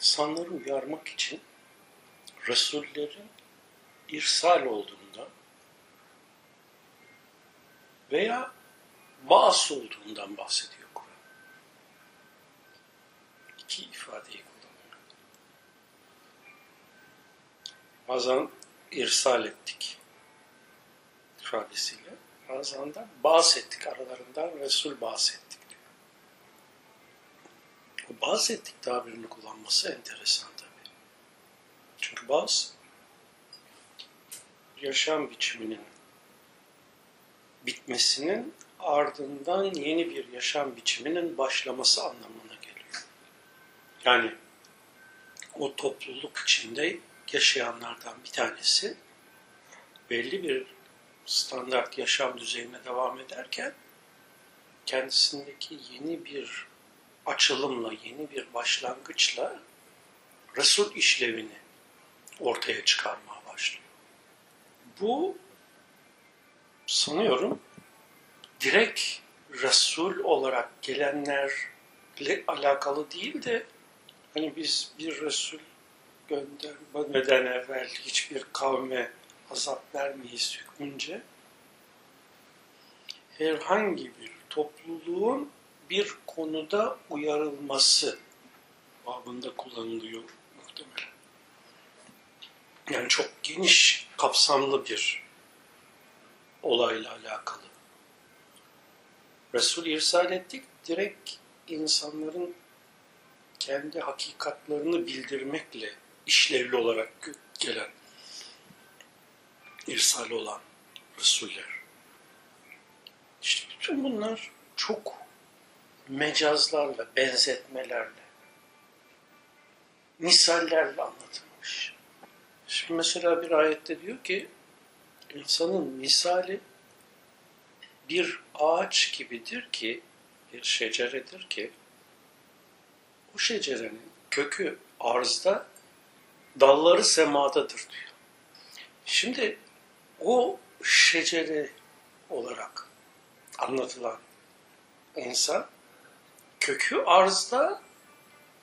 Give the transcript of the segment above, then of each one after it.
insanları uyarmak için Resullerin irsal olduğundan veya baas olduğundan bahsediyor Kur'an. İki ifadeyi kullanıyor. Bazen irsal ettik ifadesiyle, bazen de bahsettik aralarından Resul bahsettik O bahsettik tabirini kullanması enteresan tabii. Çünkü bazı yaşam biçiminin bitmesinin ardından yeni bir yaşam biçiminin başlaması anlamına geliyor. Yani o topluluk içinde yaşayanlardan bir tanesi belli bir standart yaşam düzeyine devam ederken kendisindeki yeni bir açılımla, yeni bir başlangıçla Resul işlevini ortaya çıkarmaya başlıyor. Bu sanıyorum direkt Resul olarak gelenlerle alakalı değil de hani biz bir Resul göndermeden evvel hiçbir kavme azap vermeyiz hükmünce herhangi bir topluluğun bir konuda uyarılması babında kullanılıyor muhtemelen. Yani çok geniş, kapsamlı bir olayla alakalı. Resul irsal ettik, direkt insanların kendi hakikatlerini bildirmekle işlevli olarak gelen, irsal olan Resuller. İşte bütün bunlar çok mecazlarla, benzetmelerle, misallerle anlatılmış. Şimdi mesela bir ayette diyor ki, insanın misali bir ağaç gibidir ki, bir şeceredir ki, o şecerenin kökü arzda, dalları semadadır diyor. Şimdi o şecere olarak anlatılan insan, kökü arzda,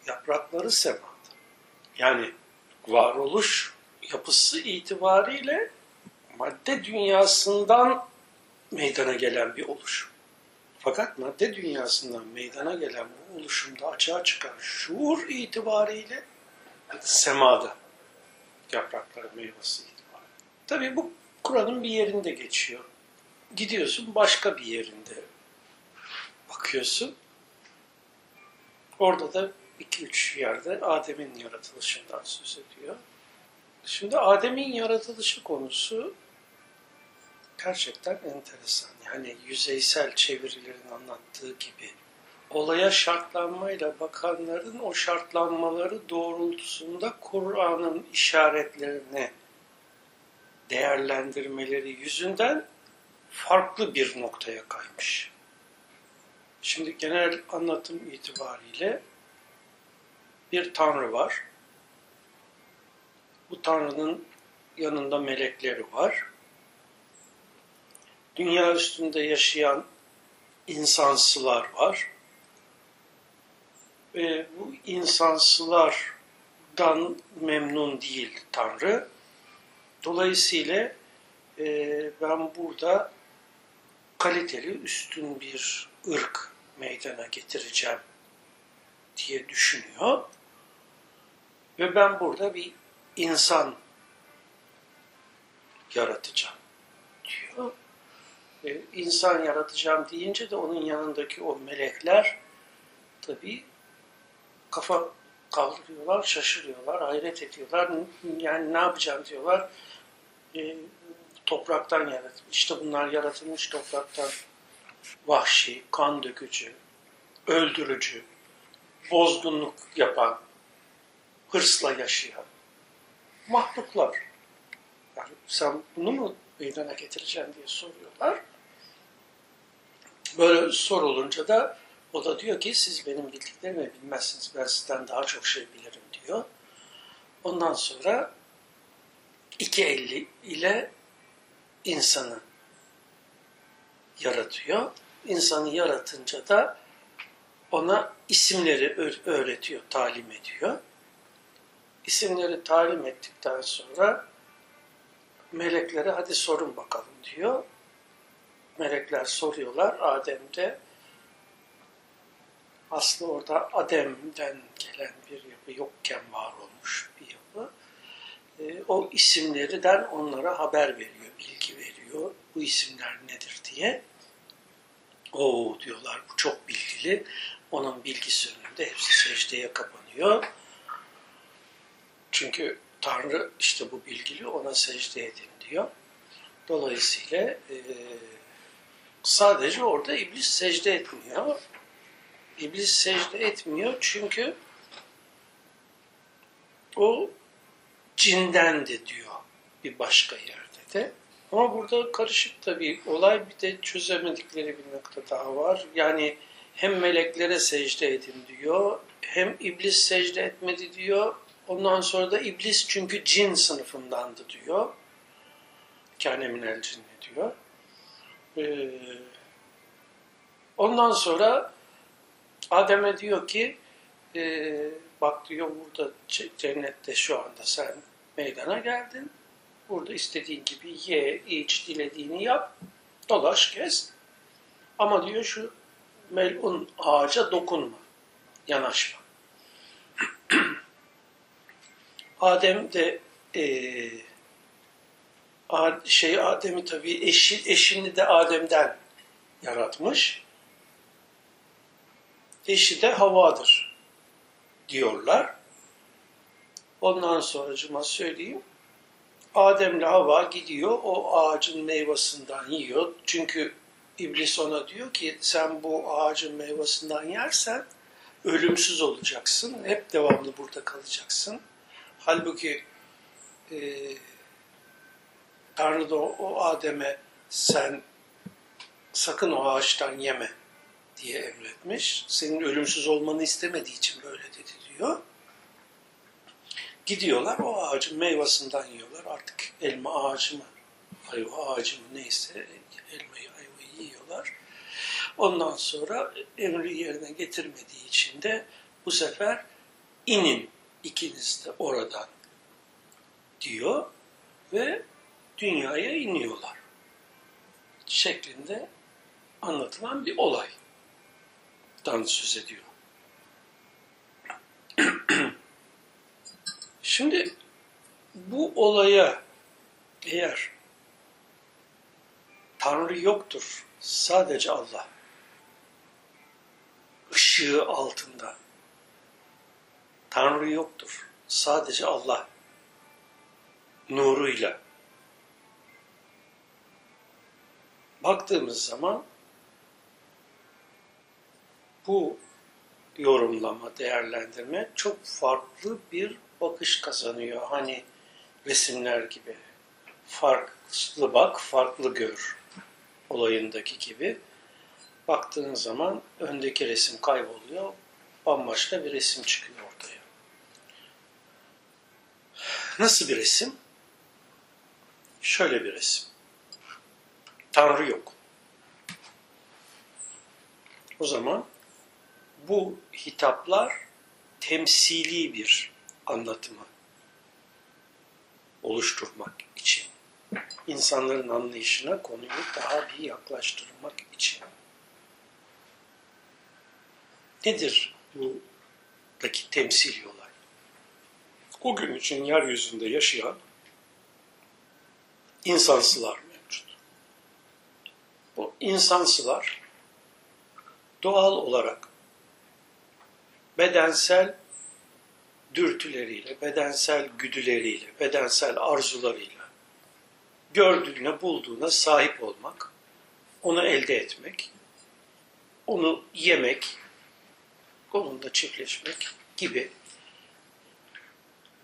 yaprakları semada. Yani varoluş yapısı itibariyle madde dünyasından meydana gelen bir oluşum. Fakat madde dünyasından meydana gelen bu oluşumda açığa çıkan şuur itibariyle semada yaprakları meyvesi itibariyle. Tabii bu Kur'an'ın bir yerinde geçiyor. Gidiyorsun başka bir yerinde bakıyorsun. Orada da iki üç yerde Adem'in yaratılışından söz ediyor. Şimdi Adem'in yaratılışı konusu gerçekten enteresan. Yani yüzeysel çevirilerin anlattığı gibi olaya şartlanmayla bakanların o şartlanmaları doğrultusunda Kur'an'ın işaretlerini değerlendirmeleri yüzünden farklı bir noktaya kaymış. Şimdi genel anlatım itibariyle bir tanrı var. Bu tanrının yanında melekleri var. Dünya üstünde yaşayan insansılar var. Ve bu insansılardan memnun değil Tanrı. Dolayısıyla e, ben burada kaliteli, üstün bir ırk meydana getireceğim diye düşünüyor. Ve ben burada bir insan yaratacağım diyor. Ee, insan yaratacağım deyince de onun yanındaki o melekler tabii kafa kaldırıyorlar, şaşırıyorlar, hayret ediyorlar. Yani ne yapacağım diyorlar. E, topraktan yaratılmış. İşte bunlar yaratılmış topraktan. Vahşi, kan dökücü, öldürücü, bozgunluk yapan, hırsla yaşayan mahluklar. Yani sen bunu mu meydana getireceksin diye soruyorlar. Böyle sorulunca da o da diyor ki siz benim bildiklerimi bilmezsiniz. Ben sizden daha çok şey bilirim diyor. Ondan sonra iki elli ile insanı yaratıyor. İnsanı yaratınca da ona isimleri öğretiyor, talim ediyor. isimleri talim ettikten sonra meleklere hadi sorun bakalım diyor. Melekler soruyorlar. Adem de aslında orada Adem'den gelen bir yapı yokken var olmuş bir yapı. E, o isimlerden onlara haber veriyor, bilgi veriyor. Bu isimler nedir diye. O diyorlar bu çok bilgili. Onun bilgisi önünde hepsi secdeye kapanıyor. Çünkü Tanrı işte bu bilgili ona secde edin diyor. Dolayısıyla e, sadece orada iblis secde etmiyor. İblis secde etmiyor çünkü o cindendi diyor bir başka yerde de. Ama burada karışık tabii olay bir de çözemedikleri bir nokta daha var. Yani hem meleklere secde edin diyor, hem iblis secde etmedi diyor. Ondan sonra da iblis çünkü cin sınıfındandı diyor. Kâne minel cinni diyor. Ee, ondan sonra Adem'e diyor ki e, bak diyor burada cennette şu anda sen meydana geldin. Burada istediğin gibi ye, iç, dilediğini yap, dolaş, gez. Ama diyor şu melun ağaca dokunma, yanaşma. Adem de e, şey Adem'i tabii eşi, eşini de Adem'den yaratmış. Eşi de Havva'dır diyorlar. Ondan sonra cuma söyleyeyim. Adem'le Havva gidiyor o ağacın meyvasından yiyor. Çünkü İblis ona diyor ki sen bu ağacın meyvasından yersen ölümsüz olacaksın. Hep devamlı burada kalacaksın. Halbuki e, Tanrı da o, o Adem'e sen sakın o ağaçtan yeme diye emretmiş. Senin ölümsüz olmanı istemediği için böyle dedi diyor. Gidiyorlar o ağacın meyvasından yiyorlar. Artık elma ağacı mı, ayva ağacı mı neyse elmayı ayvayı yiyorlar. Ondan sonra emri yerine getirmediği için de bu sefer inin ikiniz de oradan diyor ve dünyaya iniyorlar şeklinde anlatılan bir olaydan söz ediyor. Şimdi bu olaya eğer Tanrı yoktur, sadece Allah ışığı altında. Tanrı yoktur, sadece Allah nuruyla. Baktığımız zaman bu yorumlama, değerlendirme çok farklı bir bakış kazanıyor. Hani resimler gibi. Farklı bak, farklı gör olayındaki gibi. Baktığın zaman öndeki resim kayboluyor, bambaşka bir resim çıkıyor ortaya. Nasıl bir resim? Şöyle bir resim. Tanrı yok. O zaman bu hitaplar temsili bir anlatımı oluşturmak için, insanların anlayışına konuyu daha bir yaklaştırmak için. Nedir buradaki temsili olay? O gün için yeryüzünde yaşayan insansılar mevcut. Bu insansılar doğal olarak bedensel dürtüleriyle, bedensel güdüleriyle, bedensel arzularıyla gördüğüne, bulduğuna sahip olmak, onu elde etmek, onu yemek, onunla çiftleşmek gibi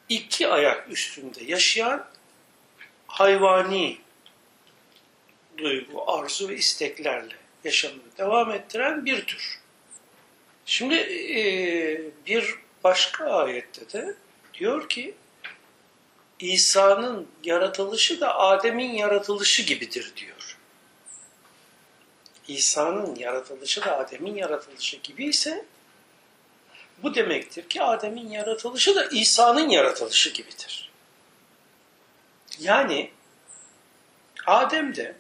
iki ayak üstünde yaşayan hayvani duygu, arzu ve isteklerle yaşamını devam ettiren bir tür. Şimdi bir başka ayette de diyor ki İsa'nın yaratılışı da Adem'in yaratılışı gibidir diyor. İsa'nın yaratılışı da Adem'in yaratılışı gibi ise Bu demektir ki Adem'in yaratılışı da İsa'nın yaratılışı gibidir. Yani Adem de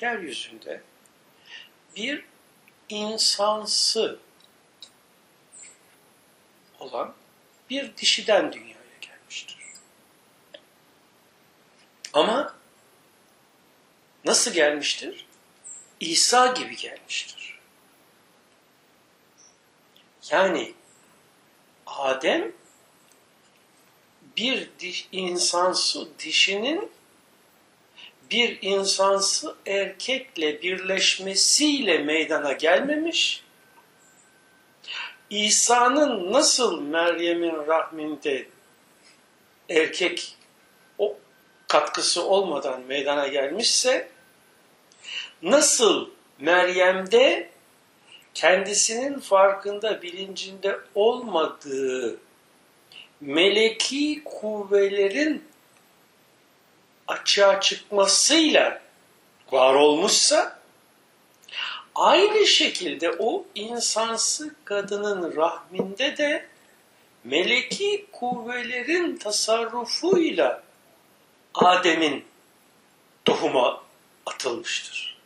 yeryüzünde bir insansı olan bir dişiden dünyaya gelmiştir. Ama nasıl gelmiştir? İsa gibi gelmiştir. Yani Adem bir diş, insansı dişinin bir insansı erkekle birleşmesiyle meydana gelmemiş. İsa'nın nasıl Meryem'in rahminde erkek o katkısı olmadan meydana gelmişse nasıl Meryem'de kendisinin farkında, bilincinde olmadığı meleki kuvvelerin açığa çıkmasıyla var olmuşsa aynı şekilde o insansı kadının rahminde de meleki kuvvelerin tasarrufuyla Adem'in tohuma atılmıştır.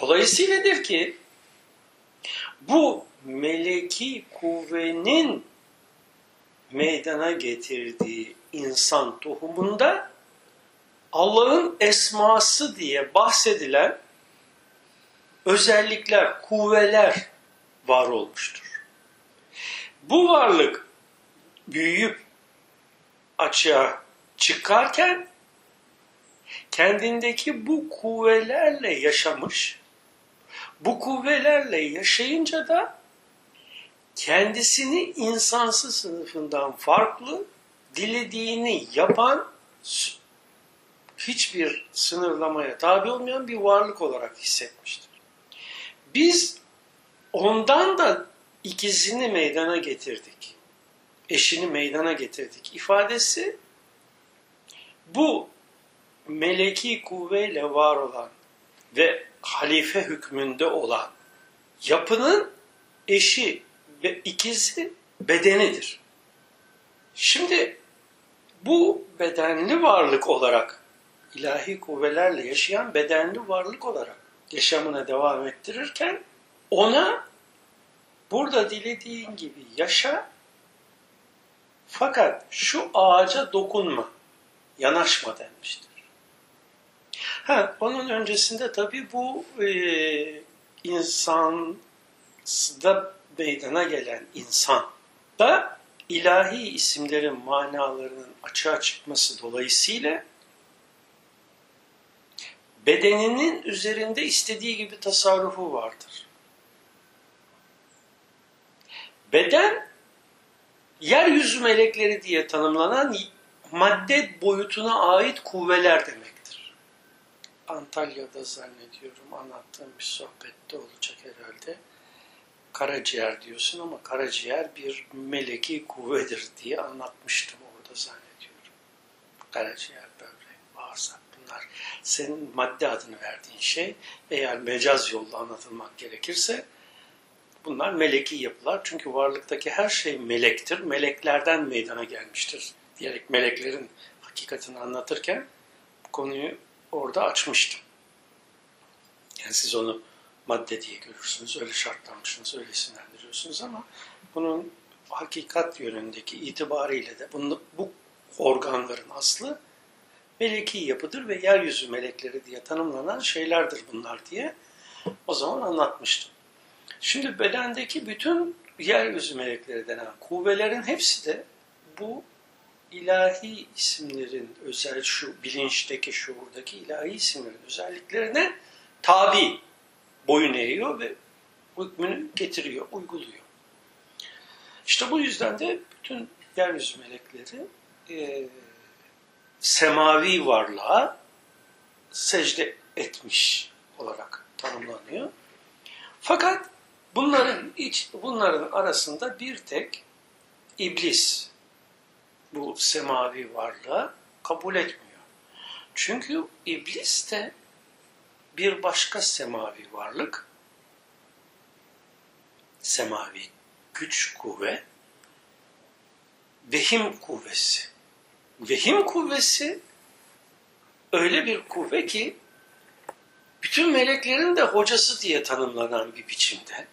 Dolayısıyladır ki bu meleki kuvvenin meydana getirdiği insan tohumunda Allah'ın esması diye bahsedilen özellikler, kuvveler var olmuştur. Bu varlık büyüyüp açığa çıkarken kendindeki bu kuvvelerle yaşamış, bu kuvvelerle yaşayınca da kendisini insansı sınıfından farklı, dilediğini yapan, hiçbir sınırlamaya tabi olmayan bir varlık olarak hissetmiştir. Biz ondan da ikizini meydana getirdik. Eşini meydana getirdik. ifadesi bu meleki kuvveyle var olan ve halife hükmünde olan yapının eşi ve ikizi bedenidir. Şimdi bu bedenli varlık olarak ilahi kuvvelerle yaşayan bedenli varlık olarak yaşamına devam ettirirken ona burada dilediğin gibi yaşa fakat şu ağaca dokunma, yanaşma denmiştir. Ha, onun öncesinde tabii bu e, insanda meydana gelen insan da ilahi isimlerin manalarının açığa çıkması dolayısıyla bedeninin üzerinde istediği gibi tasarrufu vardır. Beden, yeryüzü melekleri diye tanımlanan madde boyutuna ait kuvveler demektir. Antalya'da zannediyorum anlattığım bir sohbette olacak herhalde. Karaciğer diyorsun ama karaciğer bir meleki kuvvedir diye anlatmıştım orada zannediyorum. Karaciğer, senin madde adını verdiğin şey eğer mecaz yolla anlatılmak gerekirse bunlar meleki yapılar. Çünkü varlıktaki her şey melektir. Meleklerden meydana gelmiştir diyerek meleklerin hakikatini anlatırken konuyu orada açmıştım. Yani siz onu madde diye görürsünüz, öyle şartlanmışsınız, öyle isimlendiriyorsunuz ama bunun hakikat yönündeki itibariyle de bunu, bu organların aslı meleki yapıdır ve yeryüzü melekleri diye tanımlanan şeylerdir bunlar diye o zaman anlatmıştım. Şimdi bedendeki bütün yeryüzü melekleri denen kuvvelerin hepsi de bu ilahi isimlerin özel şu bilinçteki, şuurdaki ilahi isimlerin özelliklerine tabi boyun eğiyor ve hükmünü getiriyor, uyguluyor. İşte bu yüzden de bütün yeryüzü melekleri e, semavi varlığa secde etmiş olarak tanımlanıyor. Fakat bunların iç, bunların arasında bir tek iblis bu semavi varlığa kabul etmiyor. Çünkü iblis de bir başka semavi varlık, semavi güç, kuvve vehim kuvvesi. Vehim kuvvesi öyle bir kuvve ki bütün meleklerin de hocası diye tanımlanan bir biçimde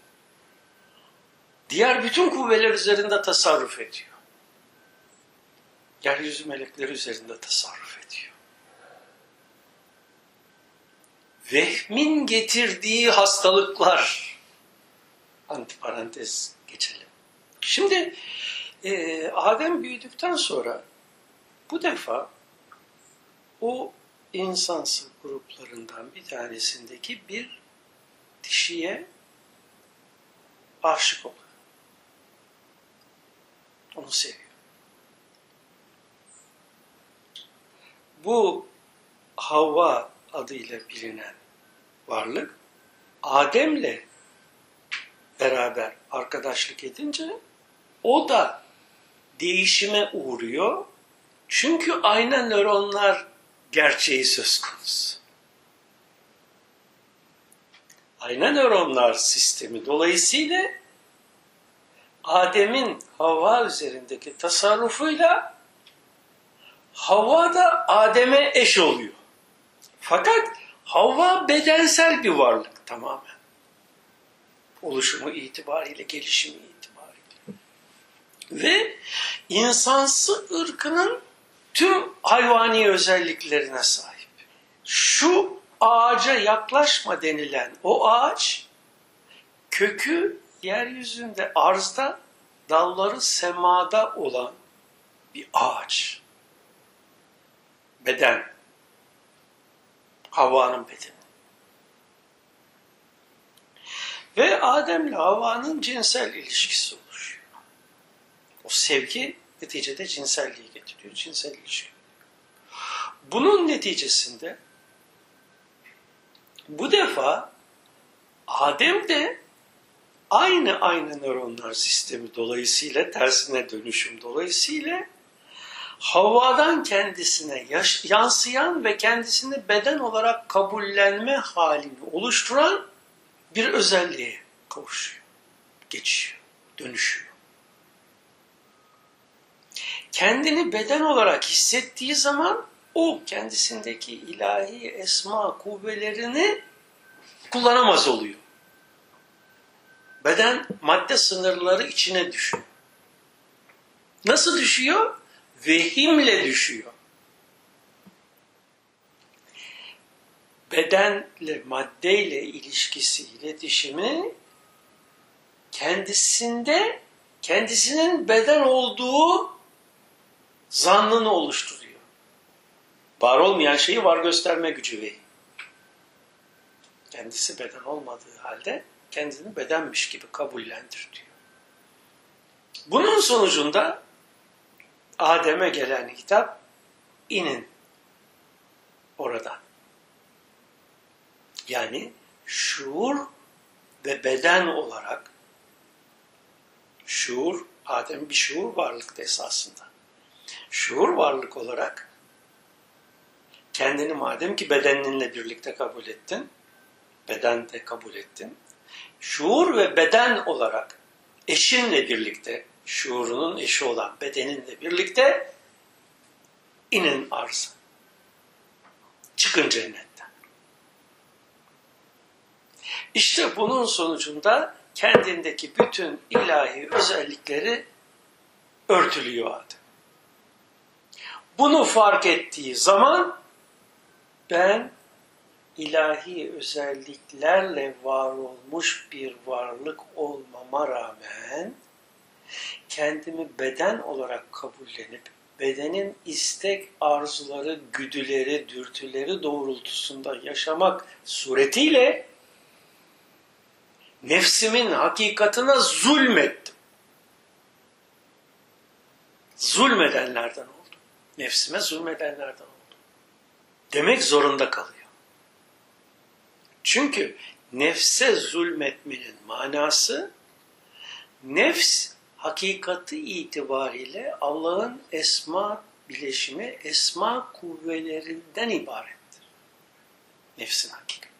diğer bütün kuvveler üzerinde tasarruf ediyor. Yeryüzü melekleri üzerinde tasarruf ediyor. Vehmin getirdiği hastalıklar antiparantez geçelim. Şimdi e, Adem büyüdükten sonra bu defa o insansı gruplarından bir tanesindeki bir dişiye aşık oluyor. Onu seviyor. Bu Havva adıyla bilinen varlık Adem'le beraber arkadaşlık edince o da değişime uğruyor. Çünkü ayna nöronlar gerçeği söz konusu. Ayna nöronlar sistemi dolayısıyla Adem'in Havva üzerindeki tasarrufuyla Havva da Adem'e eş oluyor. Fakat Havva bedensel bir varlık tamamen. Oluşumu itibariyle, gelişimi itibariyle. Ve insansı ırkının tüm hayvani özelliklerine sahip. Şu ağaca yaklaşma denilen o ağaç kökü yeryüzünde arzda dalları semada olan bir ağaç. Beden. Havva'nın bedeni. Ve Adem'le Havva'nın cinsel ilişkisi oluşuyor. O sevgi neticede cinselliği getiriyor. Cinsel ilişki. Bunun neticesinde bu defa Adem de aynı aynı nöronlar sistemi dolayısıyla tersine dönüşüm dolayısıyla Havva'dan kendisine yaş, yansıyan ve kendisini beden olarak kabullenme halini oluşturan bir özelliğe kavuşuyor, geçiyor, dönüşüyor. Kendini beden olarak hissettiği zaman o kendisindeki ilahi esma kuvvelerini kullanamaz oluyor. Beden madde sınırları içine düşüyor. Nasıl düşüyor? Vehimle düşüyor. Bedenle, maddeyle ilişkisi, iletişimi kendisinde kendisinin beden olduğu zannını oluşturuyor. Var olmayan şeyi var gösterme gücü vehim. Kendisi beden olmadığı halde kendini bedenmiş gibi kabullendir diyor. Bunun sonucunda Adem'e gelen hitap inin oradan. Yani şuur ve beden olarak şuur, Adem bir şuur varlıktı esasında. Şuur varlık olarak kendini madem ki bedeninle birlikte kabul ettin, beden de kabul ettin, şuur ve beden olarak eşinle birlikte, şuurunun eşi olan bedeninle birlikte inin arz. Çıkın cennetten. İşte bunun sonucunda kendindeki bütün ilahi özellikleri örtülüyor Adem. Bunu fark ettiği zaman ben ilahi özelliklerle var olmuş bir varlık olmama rağmen kendimi beden olarak kabullenip bedenin istek, arzuları, güdüleri, dürtüleri doğrultusunda yaşamak suretiyle nefsimin hakikatına zulmettim. Zulmedenlerden oldum. Nefsime zulmedenlerden oldum. Demek zorunda kalıyor. Çünkü nefse zulmetmenin manası nefs hakikati itibariyle Allah'ın esma bileşimi, esma kuvvelerinden ibarettir. Nefsin hakikati.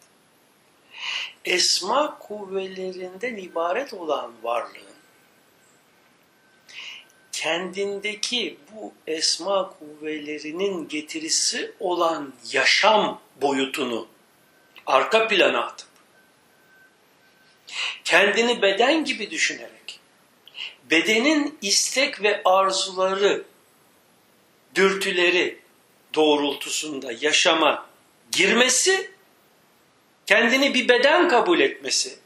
Esma kuvvelerinden ibaret olan varlığın kendindeki bu esma kuvvelerinin getirisi olan yaşam boyutunu arka plana atıp kendini beden gibi düşünerek bedenin istek ve arzuları, dürtüleri doğrultusunda yaşama girmesi, kendini bir beden kabul etmesi,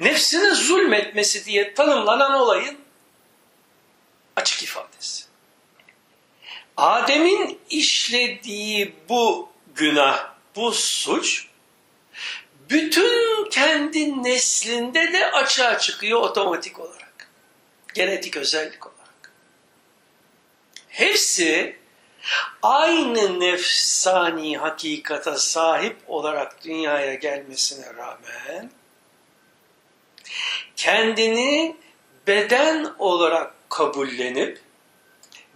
nefsine zulmetmesi diye tanımlanan olayın açık ifadesi. Adem'in işlediği bu günah, bu suç bütün kendi neslinde de açığa çıkıyor otomatik olarak. Genetik özellik olarak. Hepsi aynı nefsani hakikata sahip olarak dünyaya gelmesine rağmen kendini beden olarak kabullenip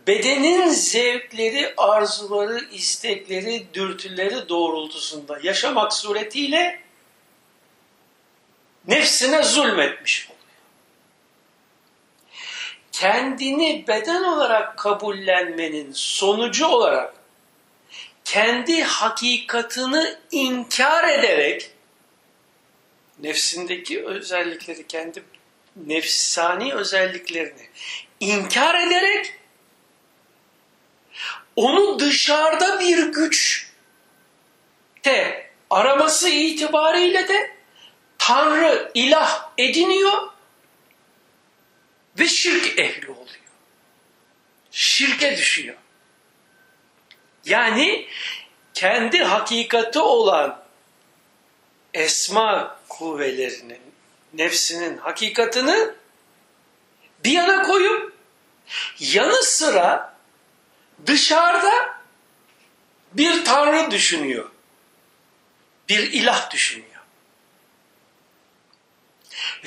bedenin zevkleri, arzuları, istekleri, dürtüleri doğrultusunda yaşamak suretiyle nefsine zulmetmiş oluyor. Kendini beden olarak kabullenmenin sonucu olarak kendi hakikatını inkar ederek nefsindeki özellikleri, kendi nefsani özelliklerini inkar ederek onu dışarıda bir güç de araması itibariyle de Tanrı, ilah ediniyor ve şirk ehli oluyor. Şirke düşüyor. Yani kendi hakikati olan esma kuvvelerinin, nefsinin hakikatini bir yana koyup yanı sıra dışarıda bir tanrı düşünüyor. Bir ilah düşünüyor.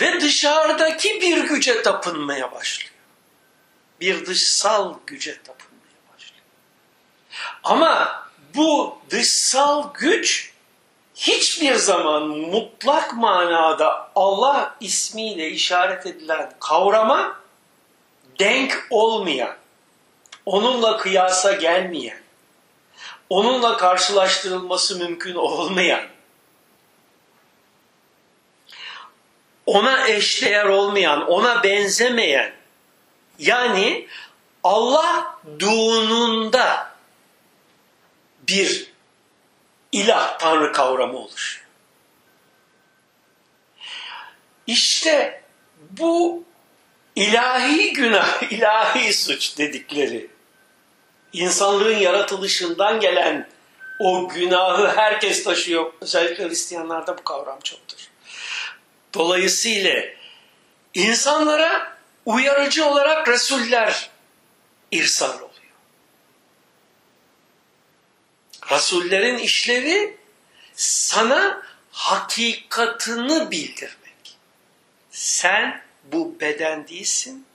Ve dışarıdaki bir güce tapınmaya başlıyor. Bir dışsal güce tapınmaya başlıyor. Ama bu dışsal güç hiçbir zaman mutlak manada Allah ismiyle işaret edilen kavrama denk olmayan, onunla kıyasa gelmeyen, onunla karşılaştırılması mümkün olmayan, ona eşdeğer olmayan, ona benzemeyen, yani Allahduğununda bir ilah, tanrı kavramı oluşuyor. İşte bu ilahi günah, ilahi suç dedikleri, insanlığın yaratılışından gelen o günahı herkes taşıyor. Özellikle Hristiyanlarda bu kavram çoktur. Dolayısıyla insanlara uyarıcı olarak Resuller irsal oluyor. Rasullerin işlevi sana hakikatını bildirmek. Sen bu beden değilsin.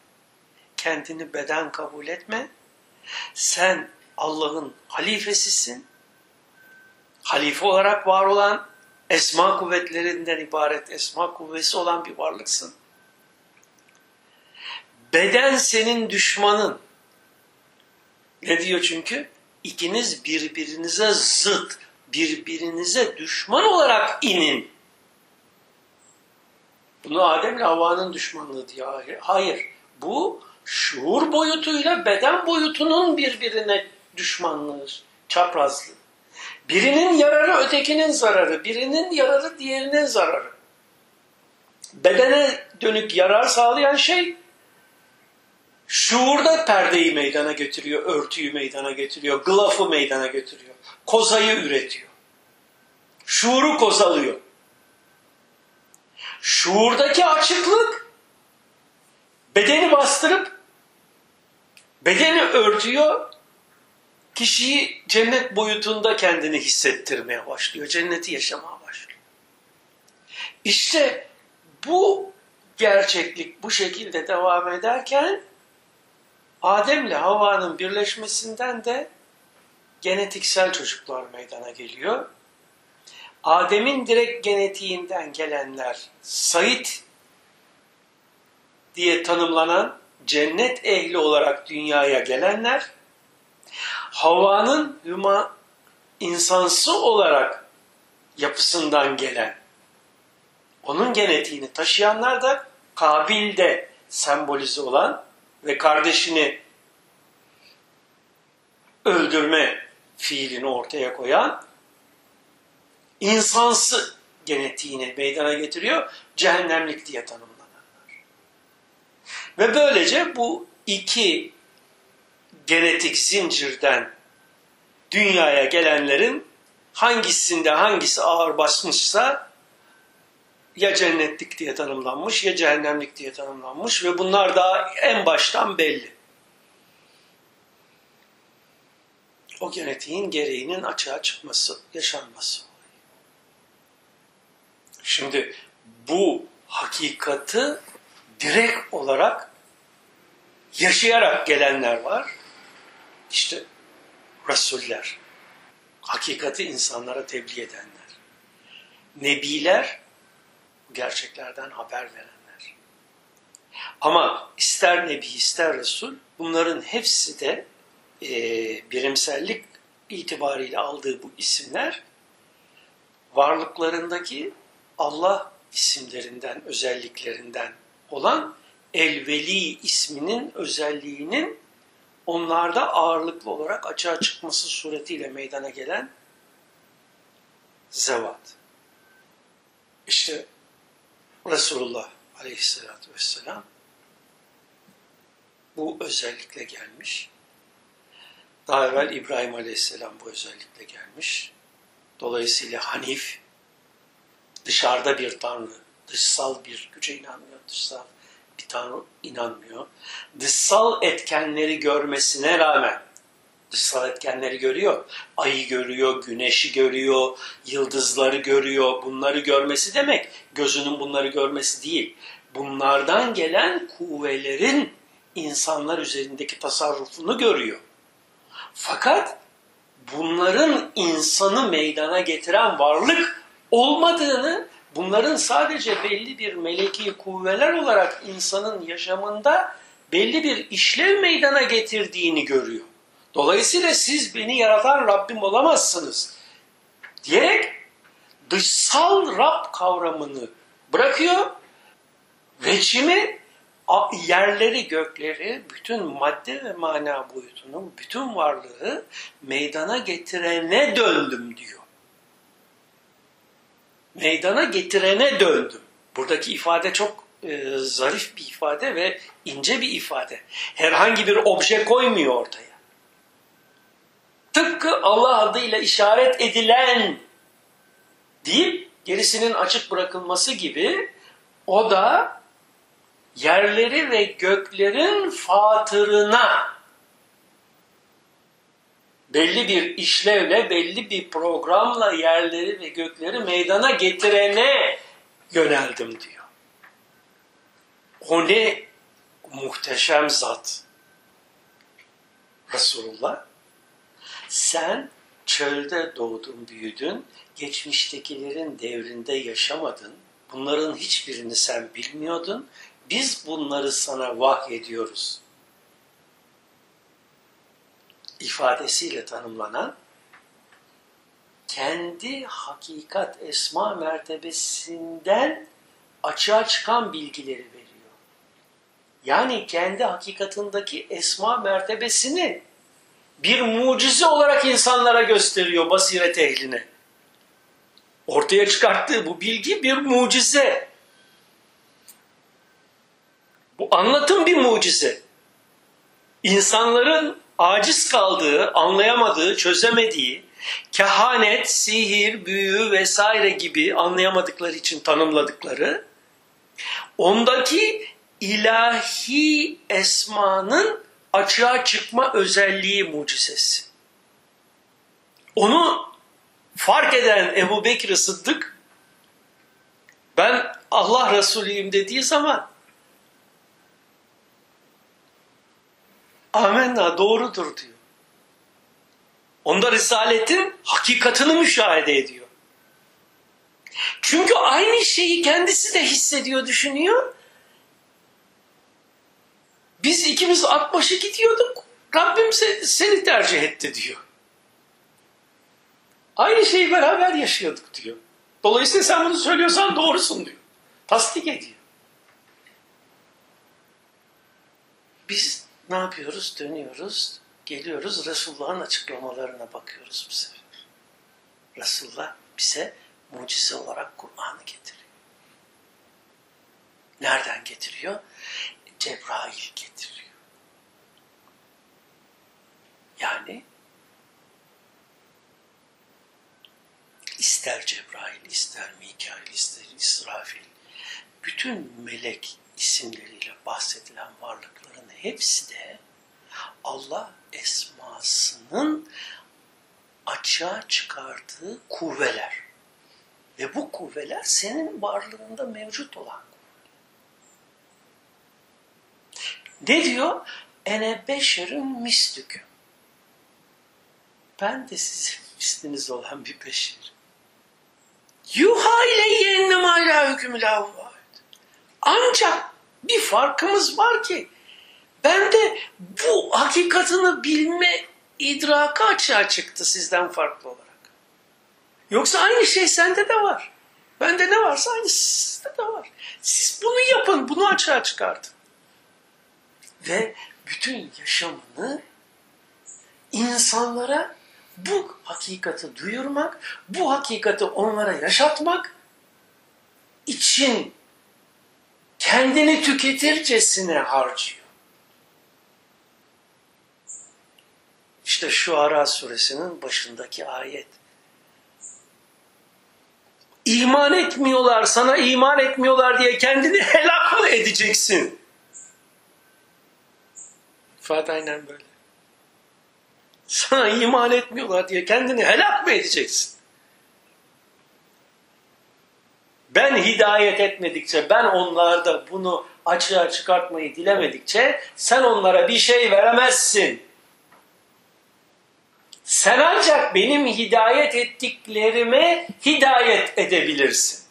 Kendini beden kabul etme. Sen Allah'ın halifesisin. Halife olarak var olan esma kuvvetlerinden ibaret esma kuvvesi olan bir varlıksın. Beden senin düşmanın. Ne diyor çünkü? İkiniz birbirinize zıt, birbirinize düşman olarak inin. Bunu Adem ile Havva'nın düşmanlığı diyor. Hayır. Bu şuur boyutuyla beden boyutunun birbirine düşmanlığı, çaprazlığı. Birinin yararı ötekinin zararı, birinin yararı diğerinin zararı. Bedene dönük yarar sağlayan şey şuurda perdeyi meydana getiriyor, örtüyü meydana getiriyor, glafı meydana getiriyor, kozayı üretiyor. Şuuru kozalıyor. Şuurdaki açıklık bedeni bastırıp bedeni örtüyor, kişiyi cennet boyutunda kendini hissettirmeye başlıyor. Cenneti yaşamaya başlıyor. İşte bu gerçeklik bu şekilde devam ederken Adem ile Havva'nın birleşmesinden de genetiksel çocuklar meydana geliyor. Adem'in direkt genetiğinden gelenler Said diye tanımlanan cennet ehli olarak dünyaya gelenler, Havva'nın hüma insansı olarak yapısından gelen, onun genetiğini taşıyanlar da Kabil'de sembolize olan ve kardeşini öldürme fiilini ortaya koyan insansı genetiğini meydana getiriyor, cehennemlik diye tanımlanırlar. Ve böylece bu iki genetik zincirden dünyaya gelenlerin hangisinde hangisi ağır basmışsa ya cennetlik diye tanımlanmış ya cehennemlik diye tanımlanmış ve bunlar daha en baştan belli. O genetiğin gereğinin açığa çıkması, yaşanması. Şimdi bu hakikati direkt olarak yaşayarak gelenler var. İşte Resuller, hakikati insanlara tebliğ edenler. Nebiler, gerçeklerden haber verenler. Ama ister Nebi ister Resul bunların hepsi de e, birimsellik itibariyle aldığı bu isimler varlıklarındaki Allah isimlerinden, özelliklerinden olan Elveli isminin özelliğinin onlarda ağırlıklı olarak açığa çıkması suretiyle meydana gelen zevat. İşte Resulullah aleyhissalatü vesselam bu özellikle gelmiş. Daha evvel İbrahim aleyhisselam bu özellikle gelmiş. Dolayısıyla Hanif dışarıda bir tanrı, dışsal bir güce inanmıyor, dışsal bir tanrı inanmıyor. Dışsal etkenleri görmesine rağmen dışsal etkenleri görüyor. Ayı görüyor, güneşi görüyor, yıldızları görüyor. Bunları görmesi demek gözünün bunları görmesi değil. Bunlardan gelen kuvvelerin insanlar üzerindeki tasarrufunu görüyor. Fakat bunların insanı meydana getiren varlık olmadığını, bunların sadece belli bir meleki kuvveler olarak insanın yaşamında belli bir işlev meydana getirdiğini görüyor. Dolayısıyla siz beni yaratan Rabbim olamazsınız diyerek dışsal Rab kavramını bırakıyor. Veçimi yerleri, gökleri, bütün madde ve mana boyutunun bütün varlığı meydana getirene döndüm diyor. Meydana getirene döndüm. Buradaki ifade çok e, zarif bir ifade ve ince bir ifade. Herhangi bir obje koymuyor ortaya. Tıpkı Allah adıyla işaret edilen deyip gerisinin açık bırakılması gibi o da yerleri ve göklerin fatırına belli bir işlevle, belli bir programla yerleri ve gökleri meydana getirene yöneldim diyor. O ne muhteşem zat. Resulullah sen çölde doğdun, büyüdün, geçmiştekilerin devrinde yaşamadın, bunların hiçbirini sen bilmiyordun, biz bunları sana vahyediyoruz. ifadesiyle tanımlanan kendi hakikat esma mertebesinden açığa çıkan bilgileri veriyor. Yani kendi hakikatındaki esma mertebesini bir mucize olarak insanlara gösteriyor basiret ehline. Ortaya çıkarttığı bu bilgi bir mucize. Bu anlatım bir mucize. İnsanların aciz kaldığı, anlayamadığı, çözemediği, kehanet, sihir, büyü vesaire gibi anlayamadıkları için tanımladıkları, ondaki ilahi esmanın açığa çıkma özelliği mucizesi. Onu fark eden Ebu Bekir Sıddık, ben Allah Resulüyüm dediği zaman amenna doğrudur diyor. Onda Risaletin hakikatını müşahede ediyor. Çünkü aynı şeyi kendisi de hissediyor, düşünüyor. Biz ikimiz at başı gidiyorduk. Rabbim seni tercih etti diyor. Aynı şeyi beraber yaşıyorduk diyor. Dolayısıyla sen bunu söylüyorsan doğrusun diyor. Tasdik ediyor. Biz ne yapıyoruz? Dönüyoruz, geliyoruz Resulullah'ın açıklamalarına bakıyoruz bu sefer. Resulullah bize mucize olarak Kur'an'ı getiriyor. Nereden getiriyor? Cebrail getiriyor. Yani ister Cebrail, ister Mikail, ister İsrafil, bütün melek isimleriyle bahsedilen varlıkların hepsi de Allah esmasının açığa çıkardığı kuvveler. Ve bu kuvveler senin varlığında mevcut olan Ne diyor? Ene beşerin mislüküm. Ben de sizin misliniz olan bir beşerim. Yuha ile yennem hala hükmü Ancak bir farkımız var ki ben de bu hakikatını bilme idraka açığa çıktı sizden farklı olarak. Yoksa aynı şey sende de var. Bende ne varsa aynı sizde de var. Siz bunu yapın, bunu açığa çıkartın. Ve bütün yaşamını insanlara bu hakikati duyurmak, bu hakikati onlara yaşatmak için kendini tüketircesine harcıyor. İşte şu Ara suresinin başındaki ayet. İman etmiyorlar, sana iman etmiyorlar diye kendini helak mı edeceksin? Fatih aynen böyle. Sana iman etmiyorlar diye kendini helak mı edeceksin? Ben hidayet etmedikçe, ben onlarda bunu açığa çıkartmayı dilemedikçe sen onlara bir şey veremezsin. Sen ancak benim hidayet ettiklerime hidayet edebilirsin.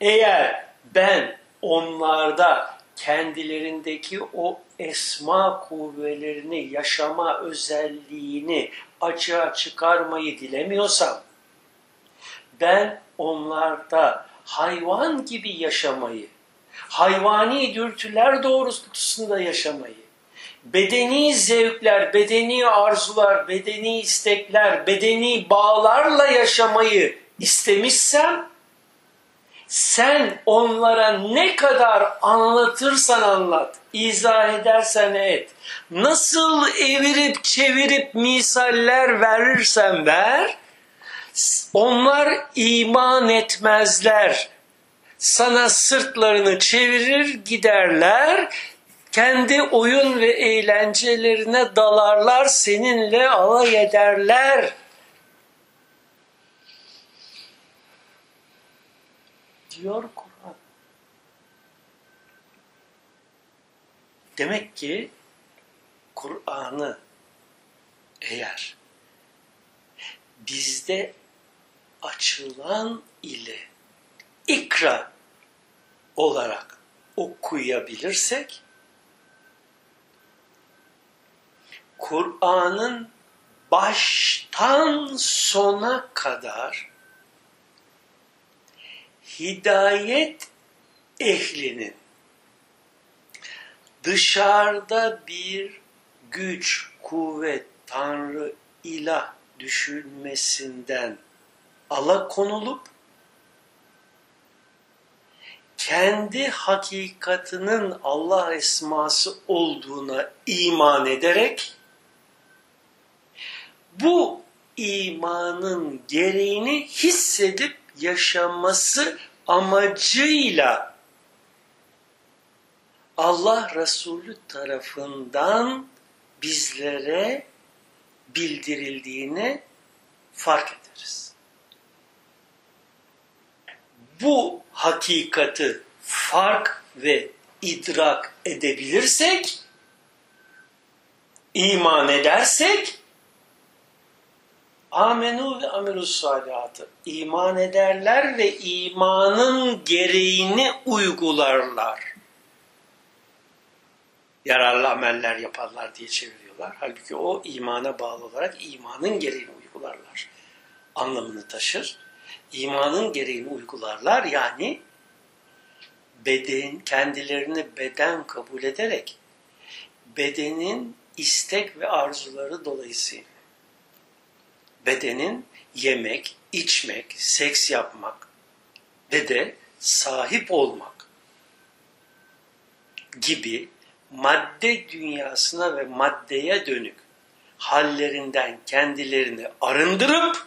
Eğer ben onlarda kendilerindeki o esma kuvvelerini, yaşama özelliğini açığa çıkarmayı dilemiyorsam, ben onlarda hayvan gibi yaşamayı, hayvani dürtüler doğrultusunda yaşamayı, bedeni zevkler, bedeni arzular, bedeni istekler, bedeni bağlarla yaşamayı istemişsem, sen onlara ne kadar anlatırsan anlat, izah edersen et, nasıl evirip çevirip misaller verirsen ver, onlar iman etmezler. Sana sırtlarını çevirir giderler, kendi oyun ve eğlencelerine dalarlar, seninle alay ederler.'' Diyor Kur'an. Demek ki Kur'an'ı eğer bizde açılan ile ikra olarak okuyabilirsek Kur'an'ın baştan sona kadar hidayet ehlinin dışarıda bir güç, kuvvet, tanrı, ilah düşünmesinden alakonulup kendi hakikatinin Allah esması olduğuna iman ederek bu imanın gereğini hissedip yaşaması amacıyla Allah Resulü tarafından bizlere bildirildiğini fark ederiz. Bu hakikati fark ve idrak edebilirsek, iman edersek, amenu ve amelus salihatı iman ederler ve imanın gereğini uygularlar. Yararlı ameller yaparlar diye çeviriyorlar. Halbuki o imana bağlı olarak imanın gereğini uygularlar. Anlamını taşır. İmanın gereğini uygularlar yani beden kendilerini beden kabul ederek bedenin istek ve arzuları dolayısıyla bedenin yemek, içmek, seks yapmak ve de sahip olmak gibi madde dünyasına ve maddeye dönük hallerinden kendilerini arındırıp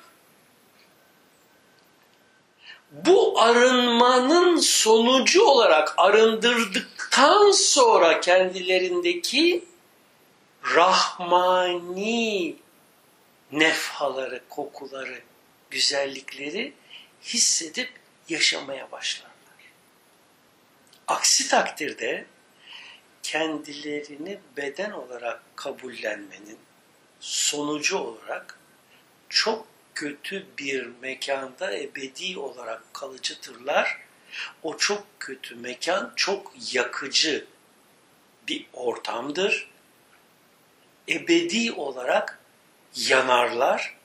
bu arınmanın sonucu olarak arındırdıktan sonra kendilerindeki rahmani nefhaları, kokuları, güzellikleri hissedip yaşamaya başlarlar. Aksi takdirde kendilerini beden olarak kabullenmenin sonucu olarak çok kötü bir mekanda ebedi olarak kalıcıdırlar. O çok kötü mekan çok yakıcı bir ortamdır. Ebedi olarak yanarlar.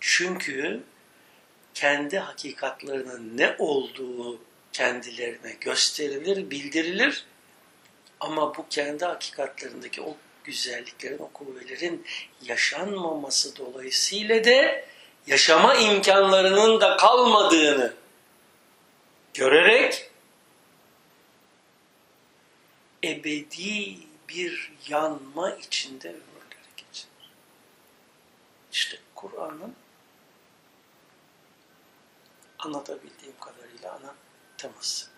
Çünkü kendi hakikatlerinin ne olduğu kendilerine gösterilir, bildirilir. Ama bu kendi hakikatlerindeki o güzelliklerin, o kuvvelerin yaşanmaması dolayısıyla de yaşama imkanlarının da kalmadığını görerek ebedi bir yanma içinde Kur'an'ın anlatabildiğim kadarıyla ana teması.